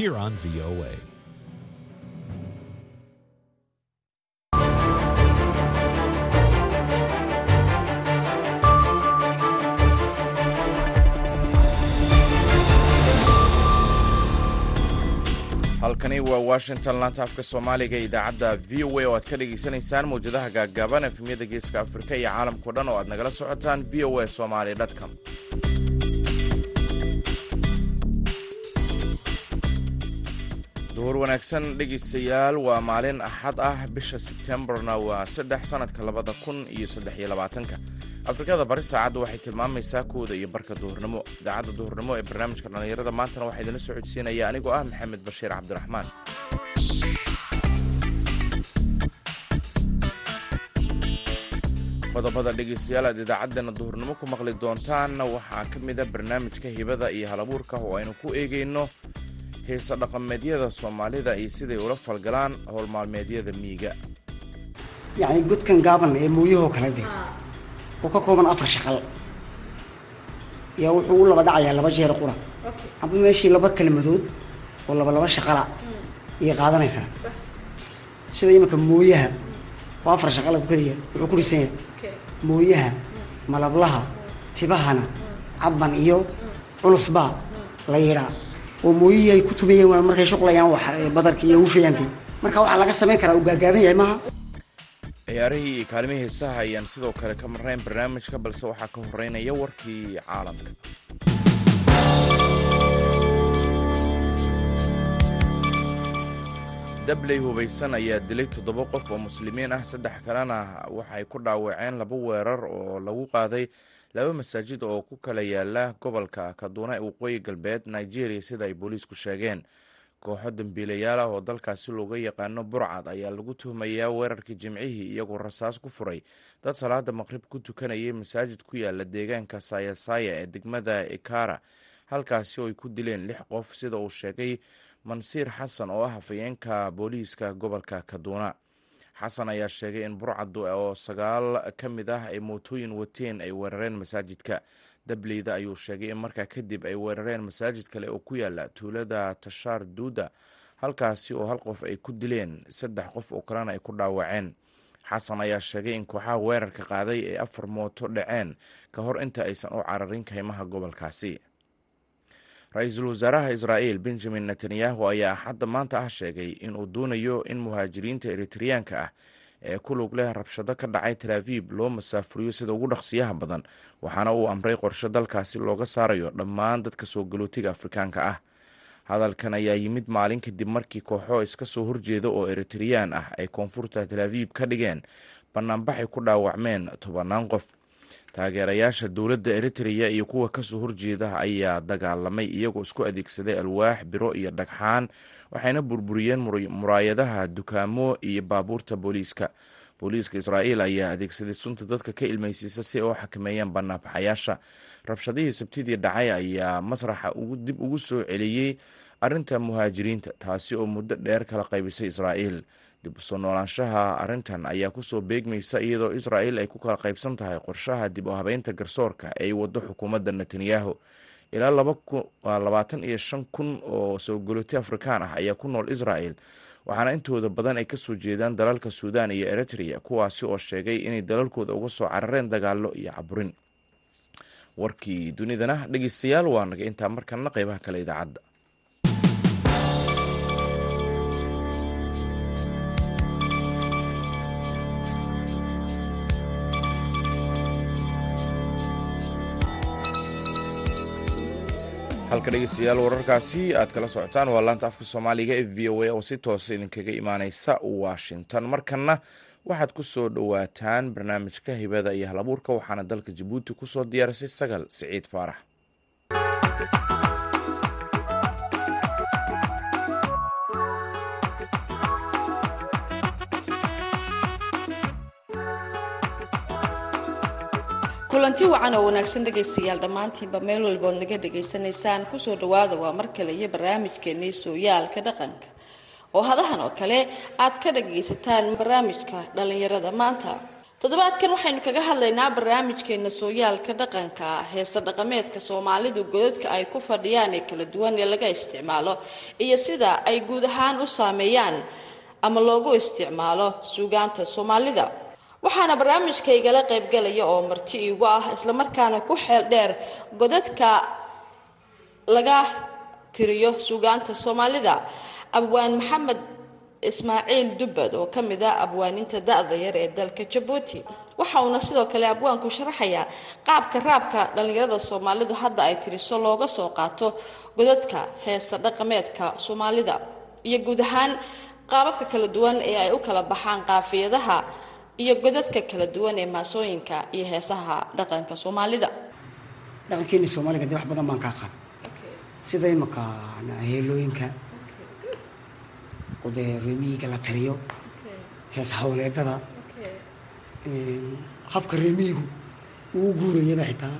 here on VOA. halkani waa washington laanta afka soomaaliga idaacadda v o a oo aad ka dhagaysanaysaan mawjadaha gaaggaaban efemyada geeska afrika iyo caalamkao dhan oo aad nagala socotaan v o a somaly com duhur wanaagsan dhegaystayaal waa maalin axad ah. Bisha sebtembarna waa saddex sanadka labada kun iyo saddex iyo labaatanka. Afrikada bari saacaddu waxay tilmaamaysaa kooda iyo barka duhurnimo. Idaacadda duhurnimo ee barnaamijka dhallinyarada maantana waxaa idinla soo codsiinaya anigoo ah maxamed bashiir cabdiraxmaan. Qodobada dhegaystayaal aad idaacaddeenna duhurnimo ku maqli doontaanna waxaa ka mid a barnaamijka hibada iyo halabuurka oo aynu ku eegayno heesa dhaqameedyada soomaalida iyo siday ula falgalaan howlmaalmeedyada miyiga. Yacni godkan gaaban ee mooyahoo kale de oo ka kooban afar shaqal. Yaa wuxuu u laba dhacayaa laba jeer qura. Amba meeshii laba kelmadood oo laba laba shaqala ayay qaadanaysaa sida iminka mooyaha oo afar shaqala ku keliya wuxuu ku dhisan yahay mooyaha malablaha tibahana cabban iyo culusbaa la yidhaa oo mooyihii ay ku tumayeen waa markay shuqlayaan wax badarka iyo ufayaanka marka waxaa laga samayn karaa uu gaagaaban yahay maaha ciyaarihii iyo kaalimihii heesaha ayaan sidoo kale ka marnayn barnaamijka balse waxaa ka horeynaya warkii caalamka dabley hubaysan ayaa dilay toddoba qof oo muslimiin ah. Saddex kalena waxay ku dhaawaceen laba weerar oo lagu qaaday laba masaajid oo ku kala yaalla gobolka kaduuna ee waqooyi galbeed nigeria sida ay booliisku sheegeen. Kooxo dambiilayaal ah oo dalkaasi looga yaqaano burcad ayaa lagu tuhmayaa weerarkii jimcihii iyagoo rasaas ku furay. Dad salaada maqrib ku tukanayay masaajid ku yaalla deegaanka saayasaya ee degmada ikara halkaasi oo ku dileen lix qof sida uu sheegay mansiir xasan oo ah hafayeenka booliiska gobolka kaduuna xasan ayaa sheegay in burcaddu oo sagaal ka mid ah ay mootooyin wateen ay weerareen masaajidka. Dableyda ayuu sheegay in markaa kadib ay weerareen masaajid kale oo ku yaalla tuulada tashaar duuda halkaasi oo hal qof ay ku dileen saddex qof oo kalena ay ku dhaawaceen. Xasan ayaa sheegay in kooxaha weerarka qaaday ay afar mooto dhaceen ka hor inta aysan u cararin kaymaha gobolkaasi ra'iisul wasaaraha israa'iil benjamin netanyahu ayaa axadda maanta ah sheegay inuu doonayo in muhaajiriinta eritreyaanka ah ee ku lug leh rabshado ka dhacay talaabib loo masaafuriyo sida ugu dhaqsiyaha badan waxaana uu amray qorshe dalkaasi looga saarayo dhammaan dadka soo galootiga afrikaanka ah. Hadalkan ayaa yimid maalin kadib markii kooxo iska soo horjeeda oo eritreyaan ah ay koonfurta talaabib ka dhigeen banaanbaxay ku dhaawacmeen tobannaan qof taageerayaasha dowladda eritreya iyo kuwa ka soo horjeeda ayaa dagaalamay iyagoo isku adeegsaday alwaax biro iyo dhagxaan waxayna burburiyeen muraayadaha dukaamo iyo baabuurta booliiska. Booliiska israa'iil ayaa adeegsaday sunta dadka ka ilmaysiisa si ay u xakameeyaan banaanbaxayaasha rabshadihii sabtidii dhacay ayaa masraxa dib ugu soo celiyey arrinta muhaajiriinta taasi oo muddo dheer kala qaybisay israa'iil dib u soo noolaanshaha arrintan ayaa ku soo beegmaysa iyadoo israa'il ay ku kala qaybsan tahay qorshaha dib u habeynta garsoorka ee ay wado xukuumadda netanyahu. Ilaa labaatan iyo shan kun oo soo galooti afrikaan ah ayaa ku nool israa'el waxaana intooda badan ay ka soo jeedaan dalalka suudan iyo eritrea kuwaasi oo sheegay inay dalalkooda uga soo carareen dagaalo iyo caburin. Warkii dunidana dhegeystayaal waa naga intaa markanna qeybaha kale idaacadda halka dhegeystayaal wararkaasi aad kala socotaan. Waa laanta afka soomaaliga ee v o a oo si toosa idinkaga imaaneysa washington. Markana waxaad ku soo dhowaataan barnaamijka hibada iyo halabuurka waxaana dalka jabuuti ku soo diyaarisay sagal siciid faarax kulanti wacan oo wanaagsan dhegaystayaal. Dhammaantiinba meel walbood naga dhegaysanaysaan ku soo dhawaada waa mar kale iyo barnaamijkeenii sooyaalka dhaqanka. Oo hadahan oo kale aad ka dhagaysataan barnaamijka dhallinyarada maanta. Toddobaadkan waxaynu kaga hadlaynaa barnaamijkeena sooyaalka dhaqanka heese dhaqameedka soomaalidu godadka ay ku fadhiyaan ee kala duwan ee laga isticmaalo iyo sida ay guud ahaan u saameeyaan ama loogu isticmaalo suugaanta soomaalida waxaana barnaamijka igala qaybgalaya oo marti iigu ah islamarkaana ku xeel dheer godadka laga tiriyo suugaanta soomaalida. Abwaan maxamed ismaaciil dubbad oo ka mid ah abwaaninta da-da yar ee dalka jabuuti. Waxa uuna sidoo kale abwaanku sharaxayaa qaabka raabka dhallinyarada soomaalidu hadda ay tiriso looga soo qaato godadka heesa dhaqameedka soomaalida. Iyo guud ahaan qaababka kala duwan ee ay u kala baxaan qaafiyadaha iyo godadka kala duwan ee maasooyinka iyo heesaha dhaqanka soomaalida. Dhaqankeeni soomaaliga dee wax badan baan kaa qaan sida imaka heelooyinka oo dee reemiyiga la tiriyo. Hees hawleedada habka reemiyigu uu guurayaba xitaa.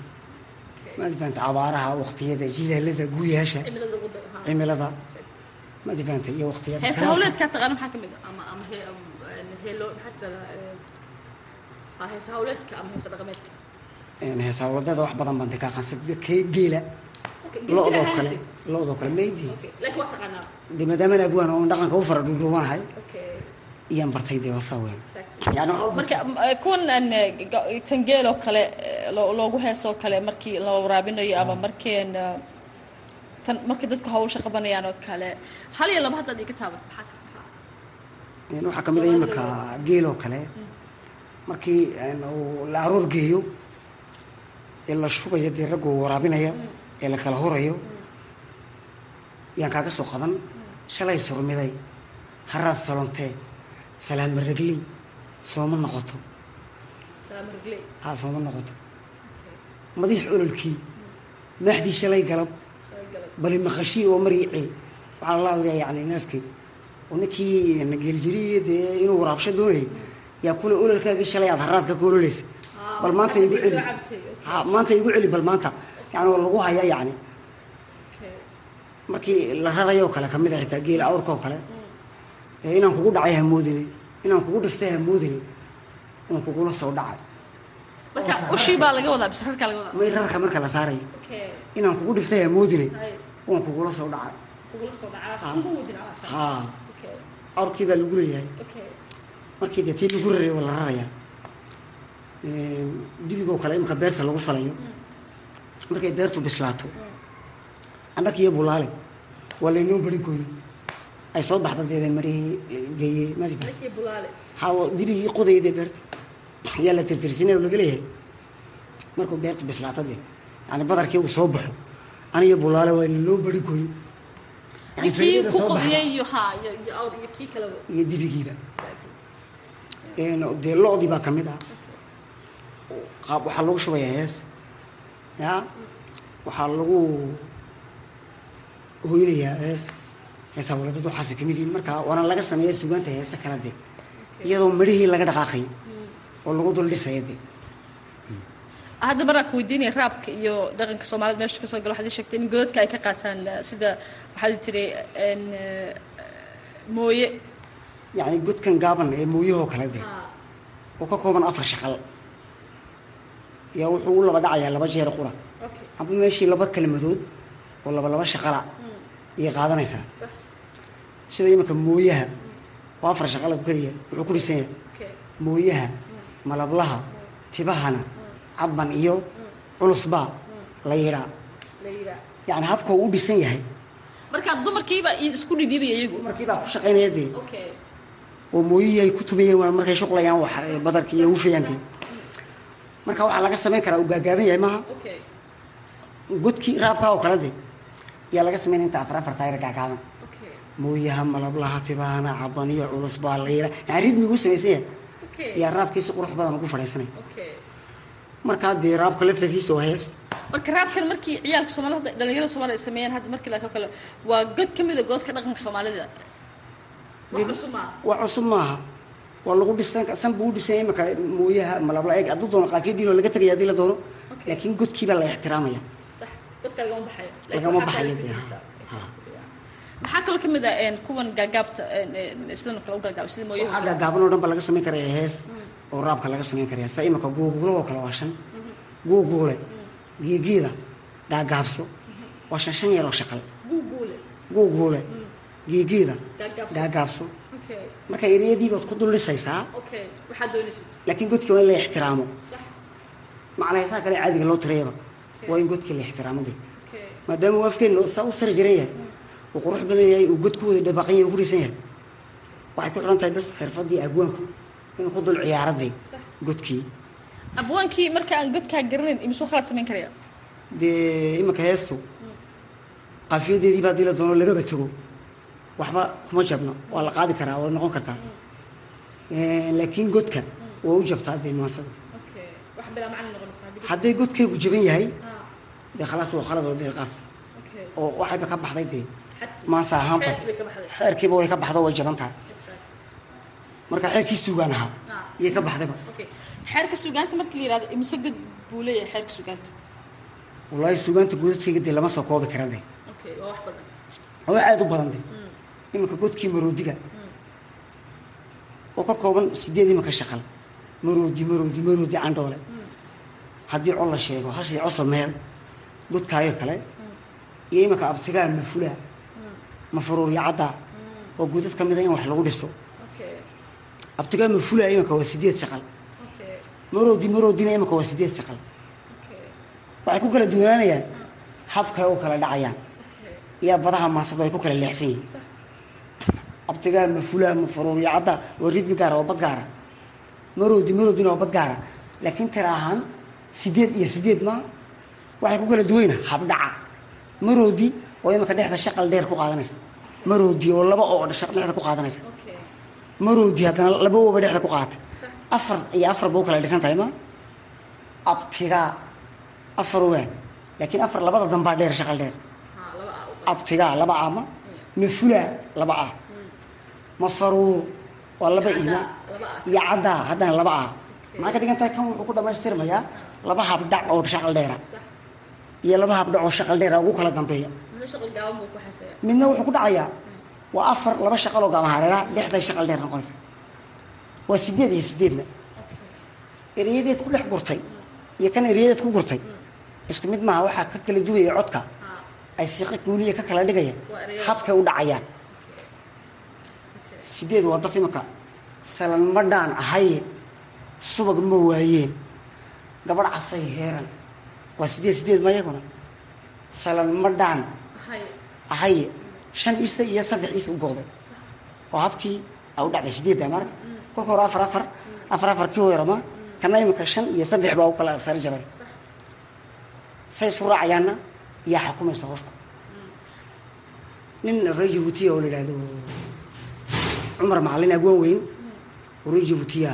Maadifanta abaaraha waqtiyada jilaalada guuyaasha cimilada maadifanta iyo waqtiyada heesa hawleedkaa taqaana maxaa ka mid ah ama heesa dhaqameedka hees hawleedada wax badan baan kaa qaan sida geela lo-doo kale lo-doo kale maydi laakiin waa taqaanaa de maadaamana abwaan oo dhaqanka u fara dhuudhuubanahay iyaan bartay dee waa saa weyn marka kuwan tangeeloo kale loogu heesoo kale markii la waraabinayo ama markeen tan markii dadku hawsha qabanayaan oo kale hal iyo laba haddaad iga taabat maxaa waxaa ka mid a imika geeloo kale markii uu la aroor geeyo ee la shubayo dee raggu waraabinaya ee la kala horayo yaan kaaga soo qaban shalay surmiday haraad salontee salaama ragley sooma noqoto. Ha sooma noqoto. Madiix ololkii maaxdii shalay galab bali maqashii oo marii cel waxaa la hadlayaa yani naafkay oo ninkii geeljiriy dee inuu waraabsho doonayay yaa kule ololkaagii shalay aad haraadka ka ololeysa bal maanta igu celi maanta igu celi bal maanta yani lagu hayaa yani markii la rarayoo kale ka mid a xitaa geela awrka oo kale inaan kugu dhacay hamoodine inaan kugu dhiftay hamoodine inaan kugula soo dhacay may rarka marka la saarayo inaan kugu dhiftay hamoodine waan kugula soo dhacay awrkii baa lagu leeyahay markii dee tii lagu raray waa la rarayaa dibigoo kale imika beerta lagu falayo. Markay beertu bislaato annaka iyo bulaale waa laynoo bari gooyo ay soo baxda deeda marihii geeye madifa ha dibigii qodayda beerta. Ayaa la tirtirsinay oo laga leeyahay. Markuu beertu bislaato dee yani badarkii uu soo baxo aniyo bulaale waa laynoo bari gooyo Yani ninkii faa'iidada ku soo baxda. qodiyay iyo ha dee lo-dii baa ka mid ah. Qaab waxaa lagu shubayaa hees ya? Waxaa lagu hoynayaa hees. Hees hawladad waxaase ka mid yihiin. Marka waana laga sameeya sugaanta heese kala de iyadoo midhihii laga dhaqaaqay oo lagu dul dhisaya de hadda maraan ku weydiinaya raabka iyo dhaqanka soomaalida meesha ka soo galo waxaad ii sheegtay in godadka ay ka qaataan sida waxaad tiri mooye yacni godkan gaaban ee mooyahoo kale de. Oo ka kooban afar shaqal. Yaa wuxuu u laba dhacayaa laba jeer qura. Amba meeshii laba kelmadood oo laba laba shaqala ayay qaadanaysaa sida iminka mooyaha waa afar shaqala keliya wuxuu ku dhisan yahay. Mooyaha malablaha tibahana cabban iyo culusbaa la yidhaa yacni habka uu u dhisan yahay. Marka dumarkiiba isku dhidhiibaya iyagu. Markii baa ku shaqaynaya dee oo mooyihii ay ku tumayeen waa markay shuqlayaan wax badarka iyo hufayaanka marka waxaa laga samayn karaa uu gaagaaban yahay maaha? Godkii raabkaa oo kale de yaa laga samaynaya inta afar afar gaagaaban. Mooyaha malablaha tibahana cabban iyo culus baa la yidhaa yani ridmigu samaysan yahay ayaa raabkiisi qurux badan ugu fadhiisanaya markaa dee raabka laftarkiisa oo hees. Marka raabkan markii ciyaalka soomaalida dhalinyarada soomaalida ay sameeyaan hadda markii laakoo kale waa god ka mida godka dhaqanka soomaalida cusub maaha. waa lagu dhisan san buu u dhisan yahay imaka mooyaha malabla eeg hadduu doono qaafiyadiinoo laga tegaya haddii la doono laakiin godkii baa la ixtiraamaya. Sax. Godka lagama baxayo Lagama baxayo, dee, ha. maxaa kaloo ka mid ah kuwan gaagaabta sidan kale u gaagaaba sida mooyaha waxaa gaagaaban oo dhan ba laga samayn karaya hees oo raabka laga samayn karaya sida imika oo kale waa shan. Guuguule giigiida gaagaabso. Waa shan shan yar oo shaqal. Guuguule giigiida Gaagaabso. marka ereyadiibaad ku dul dhisaysaa okay. Waxaad doonaysid laakiin godka waa in la ixtiraamo. Sax. Macnaa heesaha kale caadiga loo tirayaba waa in godka la ixtiraamo de maadaama uu afkeenna saa u sari jiran yahay uu qurux badan yahay uu god ku wada dhabaaqan yahay ku dhisan yahay. Waxay ku xidhan tahay bas xirfadii agwaanku inuu ku dul ciyaaraday godkii. Abwaankii marka aan godkaa garanayn imisuu khalad samayn karaya? Dee iminka heestu qaafiyadeedii baa haddii la doono lagaba tego waxba kuma jabno waa la qaadi karaa waa noqon kartaa. Laakiin godka waa u jabtaa dee haddii hadday godkaygu jaban yahay ah. dee khalaas waa khalad oo dee qaaf. Oo waxayba ka baxday dee. Maasa ahaanba xeerkiiba way ka baxdo way jaban tahay. Marka xeerkii suugaan ahaa Ah. iyay ka baxdayba xeerka sugaanta marka la yihahdo imise god buu leeyahay xeerka sugaanta wallaahi suugaanta godadkayga dee lama soo koobi karan dee. Waa aada u badan dee iminka godkii maroodiga. Oo ka kooban sideed iminka shaqal. Maroodi maroodi maroodi candhoole haddii col la sheego hashii coso meel godkaayo kale iyo iminka abtigaa mafulaa mafaruurya caddaa oo godad ka mida in wax lagu dhiso. Abtigaa mafulaa iminka waa sideed shaqal. Maroodi maroodina iminka waa sideed shaqal. Waxay ku kala duwanaanayaan habkay u kala dhacayaan. Iyo badaha maasado ay ku kala leexsan yihiin abtigaa mafulaa mafaruurya cadda waa ridmi gaara waa bad gaara. Maroodi maroodina waa bad gaara. Laakiin tira ahaan sideed iyo sideed ma waxay ku kala duwayna habdhaca maroodi oo iminka dhexda shaqal dheer ku qaadanaysa. Maroodi oo laba oo dhexda ku qaadanaysa. Maroodi haddana laba ooba dhexda ku qaata. Afar iyo afar ba u kala dhisan tahay ma? Abtigaa afar waa laakiin afar labada dambaa dheer shaqal dheer. Laba ah abtigaa laba a ma? Mafulaa laba ah mafaruur waa laba ima ah iyo caddaa haddana laba ah maxaa ka dhigan tahay? Kan wuxuu ku dhammaystirmayaa laba habdhac oo shaqal dheera. Sax iyo laba habdhac oo shaqal dheera ugu kala dambeeya. Midna wuxuu ku dhacayaa waa afar laba shaqal oo gamahareera dhexday shaqal dheer noqonaysa waa sideed iyo sideedna ereyadeed ku dhex gurtay iyo kan ereyadeed ku gurtay. Isku mid maaha waxaa ka kala duwaya codka. Ay siiqa guuniya ka kala dhigaya. Waa ereyada. habkay u dhacayaan sideed waa daf imika salan ma dhaan ahaye subag ma waayeen gabadh casay heeran. Waa sideed sideed ma yaguna? Salan ma dhaan ahaye shan isa iyo saddex is u gooday oo habkii a u dhacday sideedda marka. Kolka hore afar afar afar afar kii weerama kana imika shan iyo saddex baa u kala sari jabay say isku raacayaanna yaa xukumaysa qofka. Nin reer jabuutiya oo la yidhahdo cumar macalin agwaan weyn oo reer jabuutiya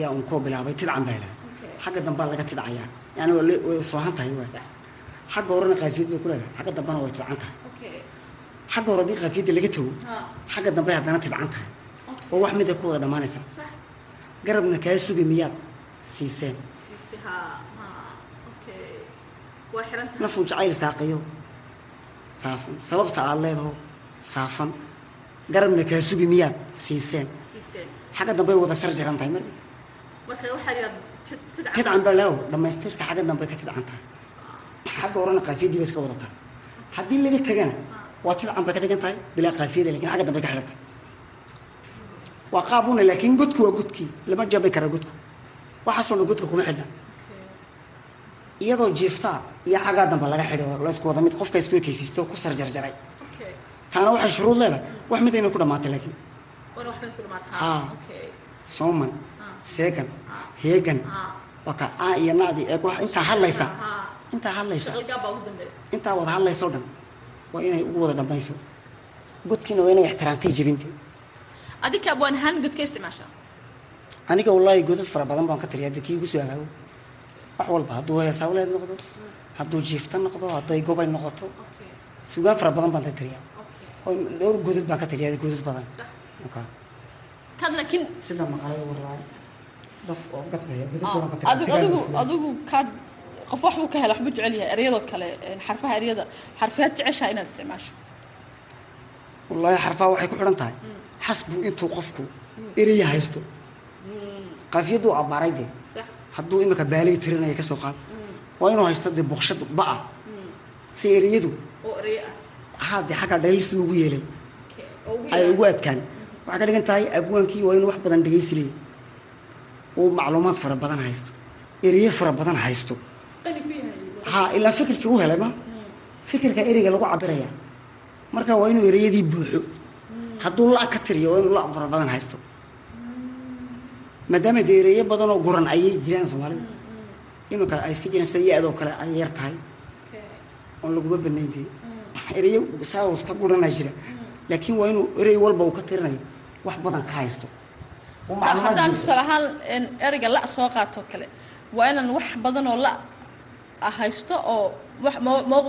yaa unkoo bilaabay tidcan baa idhaha xagga dambaa laga tidcayaa yani way soohan tahay xagga horena qaafiyad bay ku leedahay. Xagga dambana way tidcan tahay xagga hore haddii qaafiyadda laga tago xagga dambe haddana tidcan tahay oo wax mid ay ku wada dhammaanaysaa garabna kaa sugi miyaad siiseen. Nafuu jacayl saaqiyo saafan. Sababta aad leedaho saafan garabna kaa sugi miyaad siiseen xagga dambe ay wada sar jaran tahay tid tidcan baa laaw dhammaystirka xagga dambe ka tidcan tahay. Xagga horena qaafiyadii ba iska wadataa haddii laga tegana waa tidcan bay ka dhigan tahay bilaa qaafiyada laakiin xagga dambe ka xidhan tahay. Waa qaabuna laakiin godku waa godkii. Lama jabi kara godku. Waxaasoo dhan godka kuma xidhna iyadoo jiiftaa iyo xaggaa dambe laga xidhay oo la isku wada mid qofka isku ekaysiisto ku sar jarjaray. okay taana waxay shuruud leedahay. Wax mid inay ku dhamaatay laakiin. Wana waxbay ku dhamaata Ha. okay. Sooman Ah. seegan heegan. Waa ka aa iyo naadi ee wax intaa hadlaysa. ha. Intaa hadlaysa. Intaa wada hadlaysoo dhan. Waa inay ugu wada dhammayso godkiina waa inay ixtiraamtay jebinta adika abwaan ahaan god ka isticmaashaa aniga wallaahi godad fara badan baan ka tiriya hadda kii igu soo agaago wax walba hadduu heesaawleed noqdo hadduu jiifta noqdo hadday gobay noqoto. Sugaan fara badan baan ka tiriya okay oo dhowr godad baan ka tiriya godad badan. Sida warlaay daf oo ah, tiriya adigu kaad qof wax buu ka hela waxbuu jecel yahay eryadoo kale xarfaha eryada xarfiyaad jeceshaa inaad isticmaasho. Wallaahi xarfaa waxay ku xidhan tahay. Xasbu intuu qofku eraya haysto. Qaafiyaddu abbaaray dee. Hadduu imika baalay tirinaya ka soo qaad. Waa inuu haysto dee boqshad ba'a. Si ereyadu haa dee xagga dhaliil siduu ugu yeelay ay ugu adkaan waxay ka dhigan tahay abwaankii waa inuu wax badan dhegaysilaya uu macluumaad fara badan haysto. Ereye fara badan haysto. Haa ilaa fikirkii u helay ma? Fikirka ereyga lagu cabiraya marka waa inuu ereyadii buuxo. Hadduu la ka tiriyo waa inuu la fara badan haysto. Maadaama dee ereyo badan oo guran ayay jiraan soomaalida iminka ay iska jiraan sida ya-doo kale ay yar tahay. Oon laguma badnayn dee ereyo saa iska guranaa jira. Laakiin waa inuu erey walba uu ka tirinayo wax badan ka haysto. Haddaan tusaale ahaan ereyga la soo qaatoo kale waa inaan wax badan oo la ah haysto oo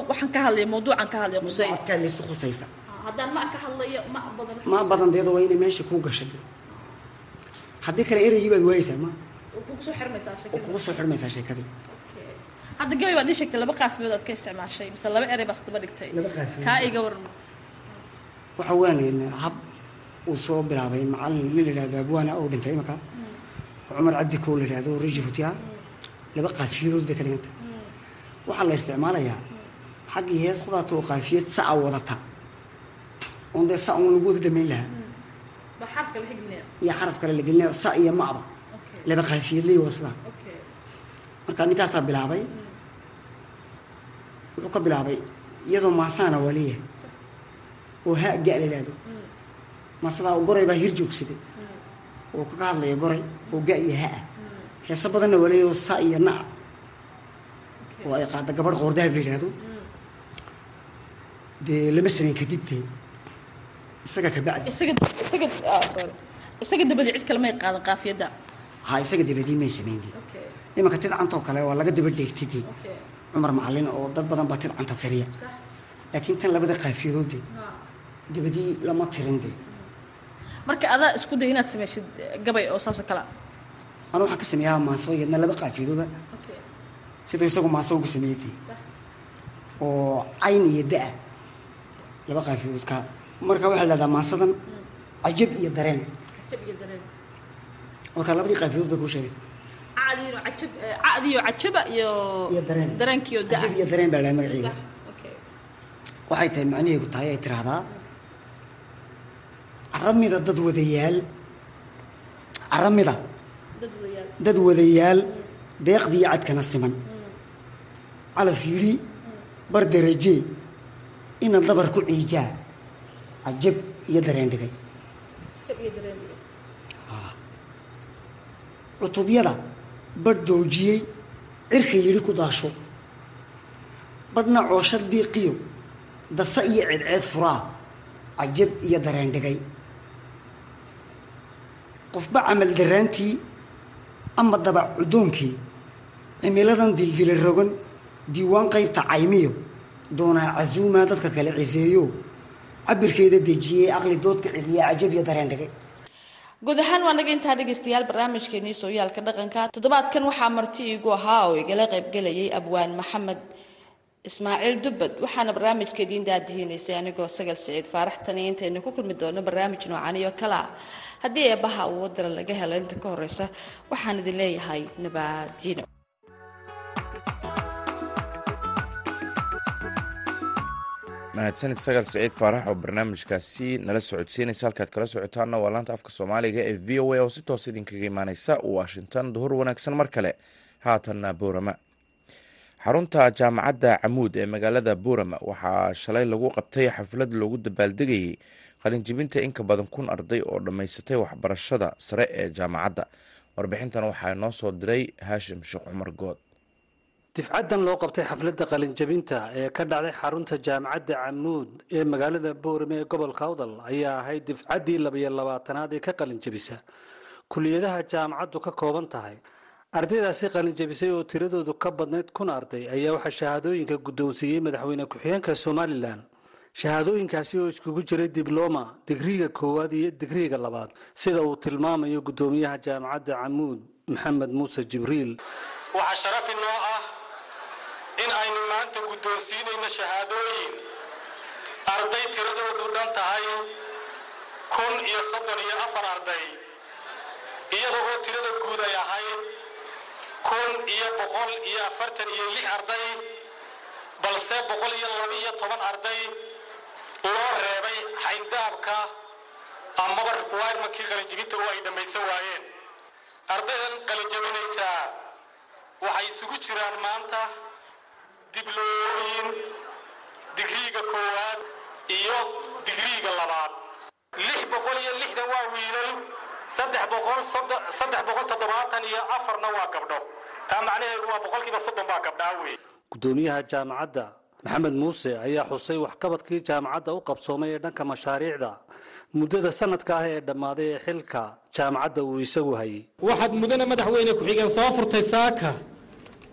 waxaan ka hadlaya mawduucan ka hadlaya quseey Mawduucaad ka hadlaysa khusaysa. Haddaan ma ka hadlayo ma badan ma badan deedo waa inay meesha kuu gasha dee. Haddii kale ereygii baad waayeysaa ma kugu soo xirmaysaa sheekadii. Hadda gabay baad ii sheegtay laba qaafiyood aad ka isticmaashay mise laba erey baas daba dhigtay. Kaa iga waran waxa weeyaan hab uu soo bilaabay macalin nin la yidhahdo abwaana oo dhintay imika oo cumar cabdi kow la yidhahdo reji hutiya laba qaafiyadood bay ka dhiganta waxaa la isticmaalayaa xaggii hees qudaata oo qaafiyad saca wadata. Oon dee sa un lagu wada dhamayn lahaa. Iyo xaraf kale la gelinaya sa iyo ma'ba laba qaafiyad leey waa sidaa marka ninkaasaa bilaabay wuxuu ka bilaabay iyadoo maasaana waa leeyahay oo ha ga la yidhahdo maasadaa goray baa hir joogsaday. Oo kaga hadlaya goray oo ga iyo ha. Ah heeso badanna waa leeyahay oo sa iyo na. Oo ay qaada gabadh qoordahab la yidhahdo dee lama sanayn kadib dee isaga ka bacdi. Isaga ah, dabadii cid kale may qaadan qaafiyadda. Ha isaga dabadii may samayn dee. Okay. Imanka tidcantoo kale waa laga daba okay cumar macalin oo dad badan baa tidcanta tiriya laakiin tan labada qaafiyadood ha dabadii lama tirin dee. Marka adaa isku day inaad samaysid eh, gabay oo saas oo kale. Anu waxaan ka sameeyaa maaso iyadna laba qaafiyadooda okay. Siduu isagu maaso uga sax oo cayn iyo da'a laba qaafiyadood ka marka waxaa la dhahdaa maasadan cajab iyo dareen. Cajab iyo dareen. Marka labadii qaafiyadood bay kuu sheegaysa cadiyo cajaba iyo iyo dareen. dareenkiyo da cajab iyo dareen baa okay waxay tahay macnaheedu tahay ay tiraahdaa caramida dad wadayaal caramida dad wadayaal. dad wadayaal deeqdii cadkana siman. Calaf yidhi bar darajee ina dabar ku ciijaa. Cajab iyo dareen dhigay. Iyo cutubyada badh doojiyey cirka yidhi ku daasho. Badhna coosho diiqiyo dasa iyo ceedceed furaa cajab iyo dareen dhigay. Qofba camal daraantii ama dabac cuddoonkii cimiladan dildila rogan diiwaan qaybta caymiyo doonaa casuumaa dadka kale ciseeyo cabirkeeda dejiyey aqli doodka celiya cajab iyo dareen dhigay guud ahaan waa naga intaa dhegaystayaal barnaamijkeenii sooyaalka dhaqanka. Toddobaadkan waxaa marti iigu ahaa oo igala qaybgelayay abwaan maxamed ismaaciil dubbad. Waxaana barnaamijka idiin daadihiinaysay anigoo sagal siciid faarax taniyo intaynu ku kulmi doono barnaamij noocaniyo kale ah haddii eebbaha uu wadara laga helo inta ka horeysa waxaan idin leeyahay nabaadiino mahadsanid sagal siciid faarax oo barnaamijkaasi nala socodsiinaysa. Halkaad kala socotaanna waa laanta afka soomaaliga ee v o a oo si toos idinkaga imaaneysa washington. Duhur wanaagsan mar kale. Haatanna boorama xarunta jaamacadda camuud ee magaalada boorama waxaa shalay lagu qabtay xaflad loogu dabaaldegayay qalinjibinta in ka badan kun arday oo dhammaysatay waxbarashada sare ee jaamacadda. Warbixintan waxaa noo soo diray haashim sheekh cumar good difcaddan loo qabtay xafladda qalinjabinta ee ka dhacday xarunta jaamacadda camuud ee magaalada boorame ee gobolka awdal ayaa ahayd difcaddii labayo labaatanaad ee ka qalinjabisa. Kuliyadaha jaamacaddu ka kooban tahay ardaydaasi qalinjabisay oo tiradoodu ka badnayd kun arday ayaa waxaa shahaadooyinka guddoonsiiyey madaxweyne ku-xigeenka somalilan. Shahaadooyinkaasi oo iskugu jiray dibloma digriiga koowaad iyo digriiga labaad sida uu tilmaamayo guddoomiyaha jaamacadda camuud maxamed muuse jibriil. Waxaa sharaf inoo ah in aynu maanta guddoonsiinayno shahaadooyin arday tiradoodu dhan tahay kun iyo soddon iyo afar arday iyada oo tirada guud ay ahayd kun iyo boqol iyo afartan iyo lix arday balse boqol iyo laba iyo toban arday loo reebay xayndaabka amaba requiremankii qalinjibinta oo ay dhammaysan waayeen. Ardaydan qalinjabinaysaa waxay isugu jiraan maanta diblooyin digriiga koowaad iyo digriiga labaad. Lix boqol iyo lixdan waa wiilal saddex boqol saddex boqol toddobaatan iyo afarna waa gabdho. Taa macnaheedu waa boqolkiiba soddon baa gabdhaa wey gudoomiyaha jaamacadda maxamed muuse ayaa xusay waxqabadkii jaamacadda u qabsoomay ee dhanka mashaariicda muddada sanadka ah ee dhammaaday ee xilka jaamacadda uu isagu hayay. Waxaad mudane madaxweyne ku-xigeen soo furtay saaka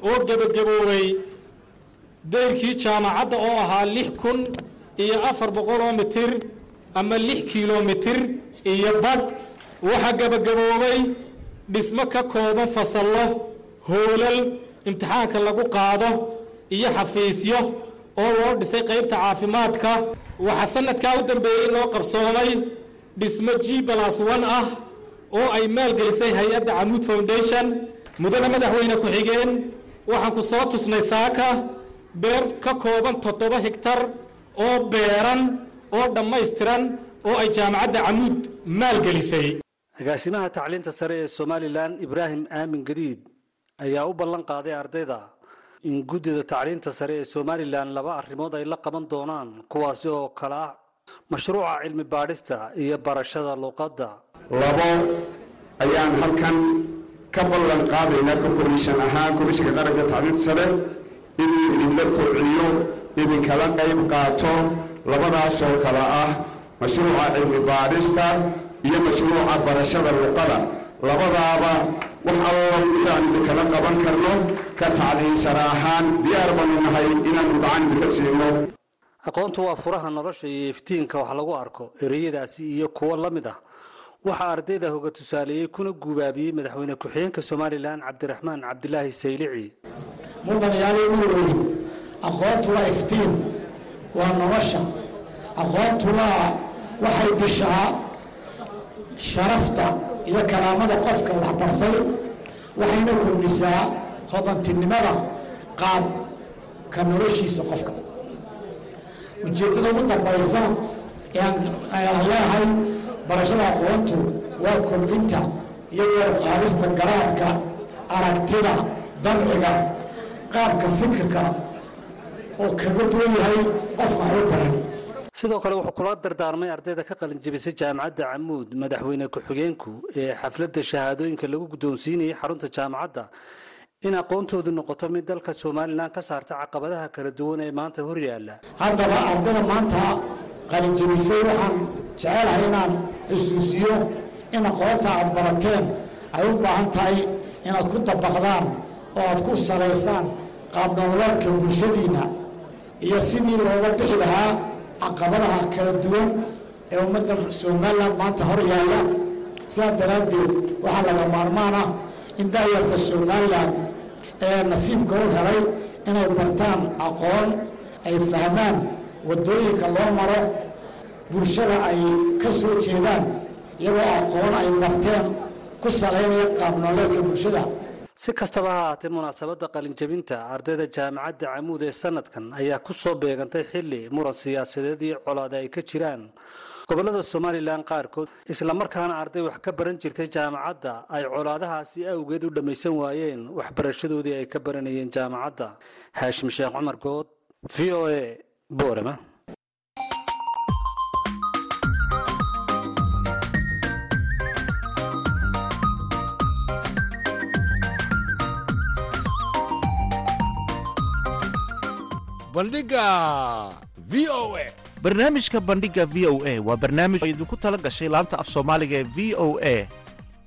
oo gebagaboobay dayrkii jaamacadda oo ahaa lix kun iyo afar boqoloo mitir ama lix kilomitir iyo badh waxaa gebagaboobay dhismo ka kooban fasallo howlal imtixaanka lagu qaado iyo xafiisyo oo loo dhisay qaybta caafimaadka. Waxaa sanadkaa u dambeeyey noo qabsoomay dhismo g balas one ah oo ay maalgelisay hay'adda camuud foundation. Mudane madaxweyne ku-xigeen waxaan ku soo tusnay saaka beer ka kooban toddoba higtar oo beeran oo dhammaystiran oo ay jaamacadda camuud maalgelisay. Agaasimaha tacliinta sare ee somalilan ibraahim aamin gadiid ayaa u ballan qaaday ardayda in guddida tacliinta sare ee somalilan laba arrimood ay la qaban doonaan kuwaasi oo kale ah mashruuca cilmi baadhista iyo barashada luuqadda labo ayaan halkan ka ballan qaadaynaa ka komishan ahaan komishanka qaranka tacliinta sare inuu idinla kobciyo idinkala qayb qaato labadaasoo kale ah mashruuca cilmi baadhista iyo mashruuca barashada luqada. Labadaaba wax alla midaan idinkala qaban karno ka tacliinsana ahaan diyaar baanu nahay inaannu gacan idinka siino. Aqoontu waa furaha nolosha iyo iftiinka wax lagu arko ereyadaasi iyo kuwo la mid ah waxaa ardayda hoga tusaaleeyey kuna guubaabiyey madaxweyne ku-xigeenka somalilan cabdiraxmaan cabdilaahi saylici mudanayaaliy uweyn aqoontu waa iftiin waa nolosha. Aqoontuna waxay bishaa sharafta iyo karaamada qofka waxbartay waxayna kordhisaa hodantinimada qaabka noloshiisa qofka. Ujeeddada ugu dambaysa ayaan leehay barashada aqoontu waa kobcinta iyo warqaadista garaadka aragtida dabciga qaabka fikirka oo kaga duwan yahay qof waxba baran. Sidoo kale wuxuu kula dardaarmay ardayda ka qalin jebisay jaamacadda camuud madaxweyne ku-xigeenku ee xafladda shahaadooyinka lagu guddoonsiinayay xarunta jaamacadda. In aqoontoodu noqoto mid dalka somalilan ka saarta caqabadaha kala duwan ee maanta hor yaalla. Haddaba ardayda maanta qalin jebisay waxaan jecelahay inaan xusuusiyo in aqoonta aad barateen ay u baahan tahay inaad ku dabaqdaan oo aad ku salaysaan qaabnololeedka bulshadiinna iyo sidii looga bixi lahaa caqabadaha kala duwan ee ummadda somalilan maanta hor yaalla. Sidaa daraaddeed waxaa laga maarmaan ah in daayarta somalilan ee nasiibka u helay inay bartaan aqoon ay fahmaan waddooyinka loo maro bulshada ay ka soo jeedaan iyagoo aqoon ay barteen ku salaynaya qaabnololeedka bulshada. Si kastaba ha ahaatee munaasabadda qalinjebinta ardayda jaamacadda camuud ee sanadkan ayaa ku soo beegantay xilli muran siyaasadeed iyo colaade ay ka jiraan. Gobollada somalilan qaarkood islamarkaana arday wax ka baran jirtay jaamacadda ay colaadahaasi awgeed u dhammaysan waayeen waxbarashadoodii ay ka baranayeen jaamacadda. Haashim sheekh cumar good v o a boorama bandhiga v o a. Barnaamijka bandhiga v o a waa barnaamij oo idinku tala gashay laanta af soomaaliga ee v o a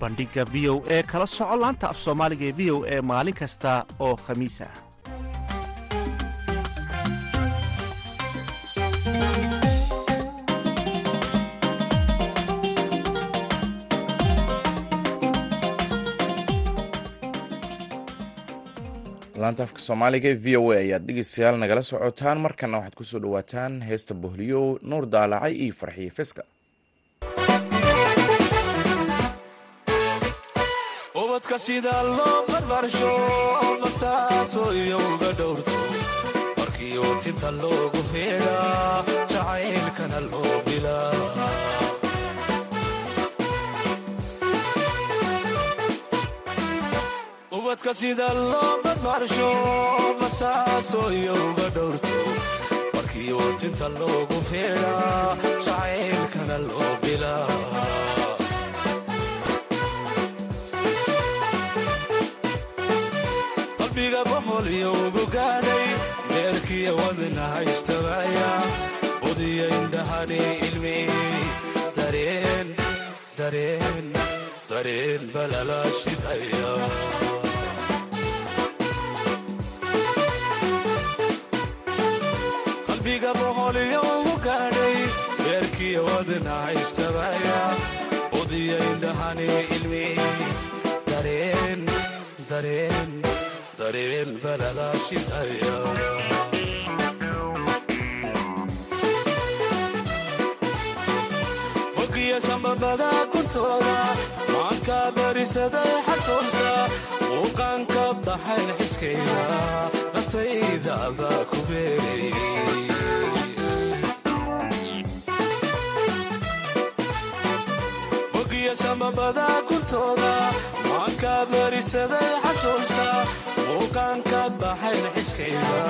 bandhiga v o e kala soco laanta af soomaaliga ee v o e maalin kasta oo khamiis ah laanta afka soomaaliga v o a ayaad dhegeystayaal nagala socotaan. Markana waxaad ku soo dhawaataan heesta bohliyo nuur daalacay iyo farxiyo fiska ubadka sida loo barbaarsho basaaso iyo uga dhowrto markiiu tinta loogu feedhaa jacaylkana loo bilaa ubadka sida loo barbaarsho basaaso iyo uga dhowrto markiiu tinta loogu feedhaa jacaylkana loo bilaa boqoliyo ugu gaadhay deerkiya wadna haystabaya budiya indhahani ilmihii dareen dareen dareen balala shidaya. Qalbiga boqoliyo ugu gaadhay deerkiya wadna haystabaya budiya indhahani ilmihii dareen balala shidaya bogiya sambabada kuntooda maanka barisaday xasuusta muuqaanka baxayn xiskayda naftayda adaa ku beeray bogiya sambabada kuntooda maanka barisaday xasuusta muuqaanka baxayn xiskayda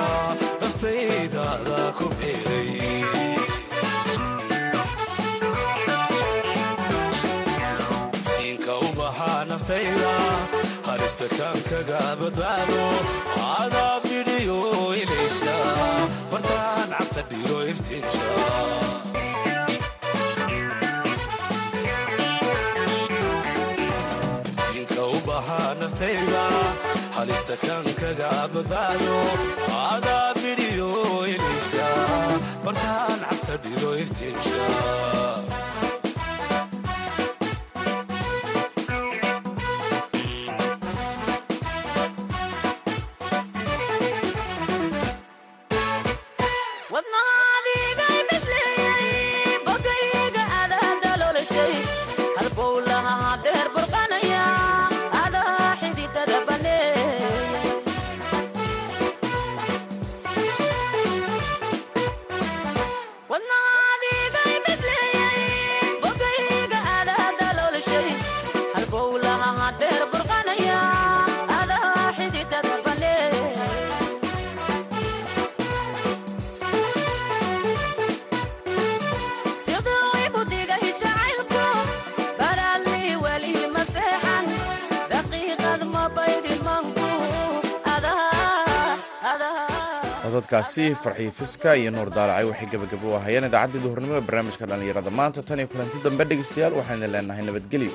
naftayda adaa ku beeray. Iftiinka u baxaa naftayda harista kaankaga badbaado adaa bidhiyo ilayska martaan cabta dhigo iftiinsha naftayda halista kaankaga badbaado adaa bidhiyo ilaysa martaan cabta dhigo iftiinsha cododkaasi farxiyo fiska iyo nuur daalacay waxay gebagabo u ahayeen idaacaddii duhurnimo ee barnaamijka dhallinyarada. Maanta tan iyo kulanti dambe dhegeystayaal waxayna leenahay nabadgelyo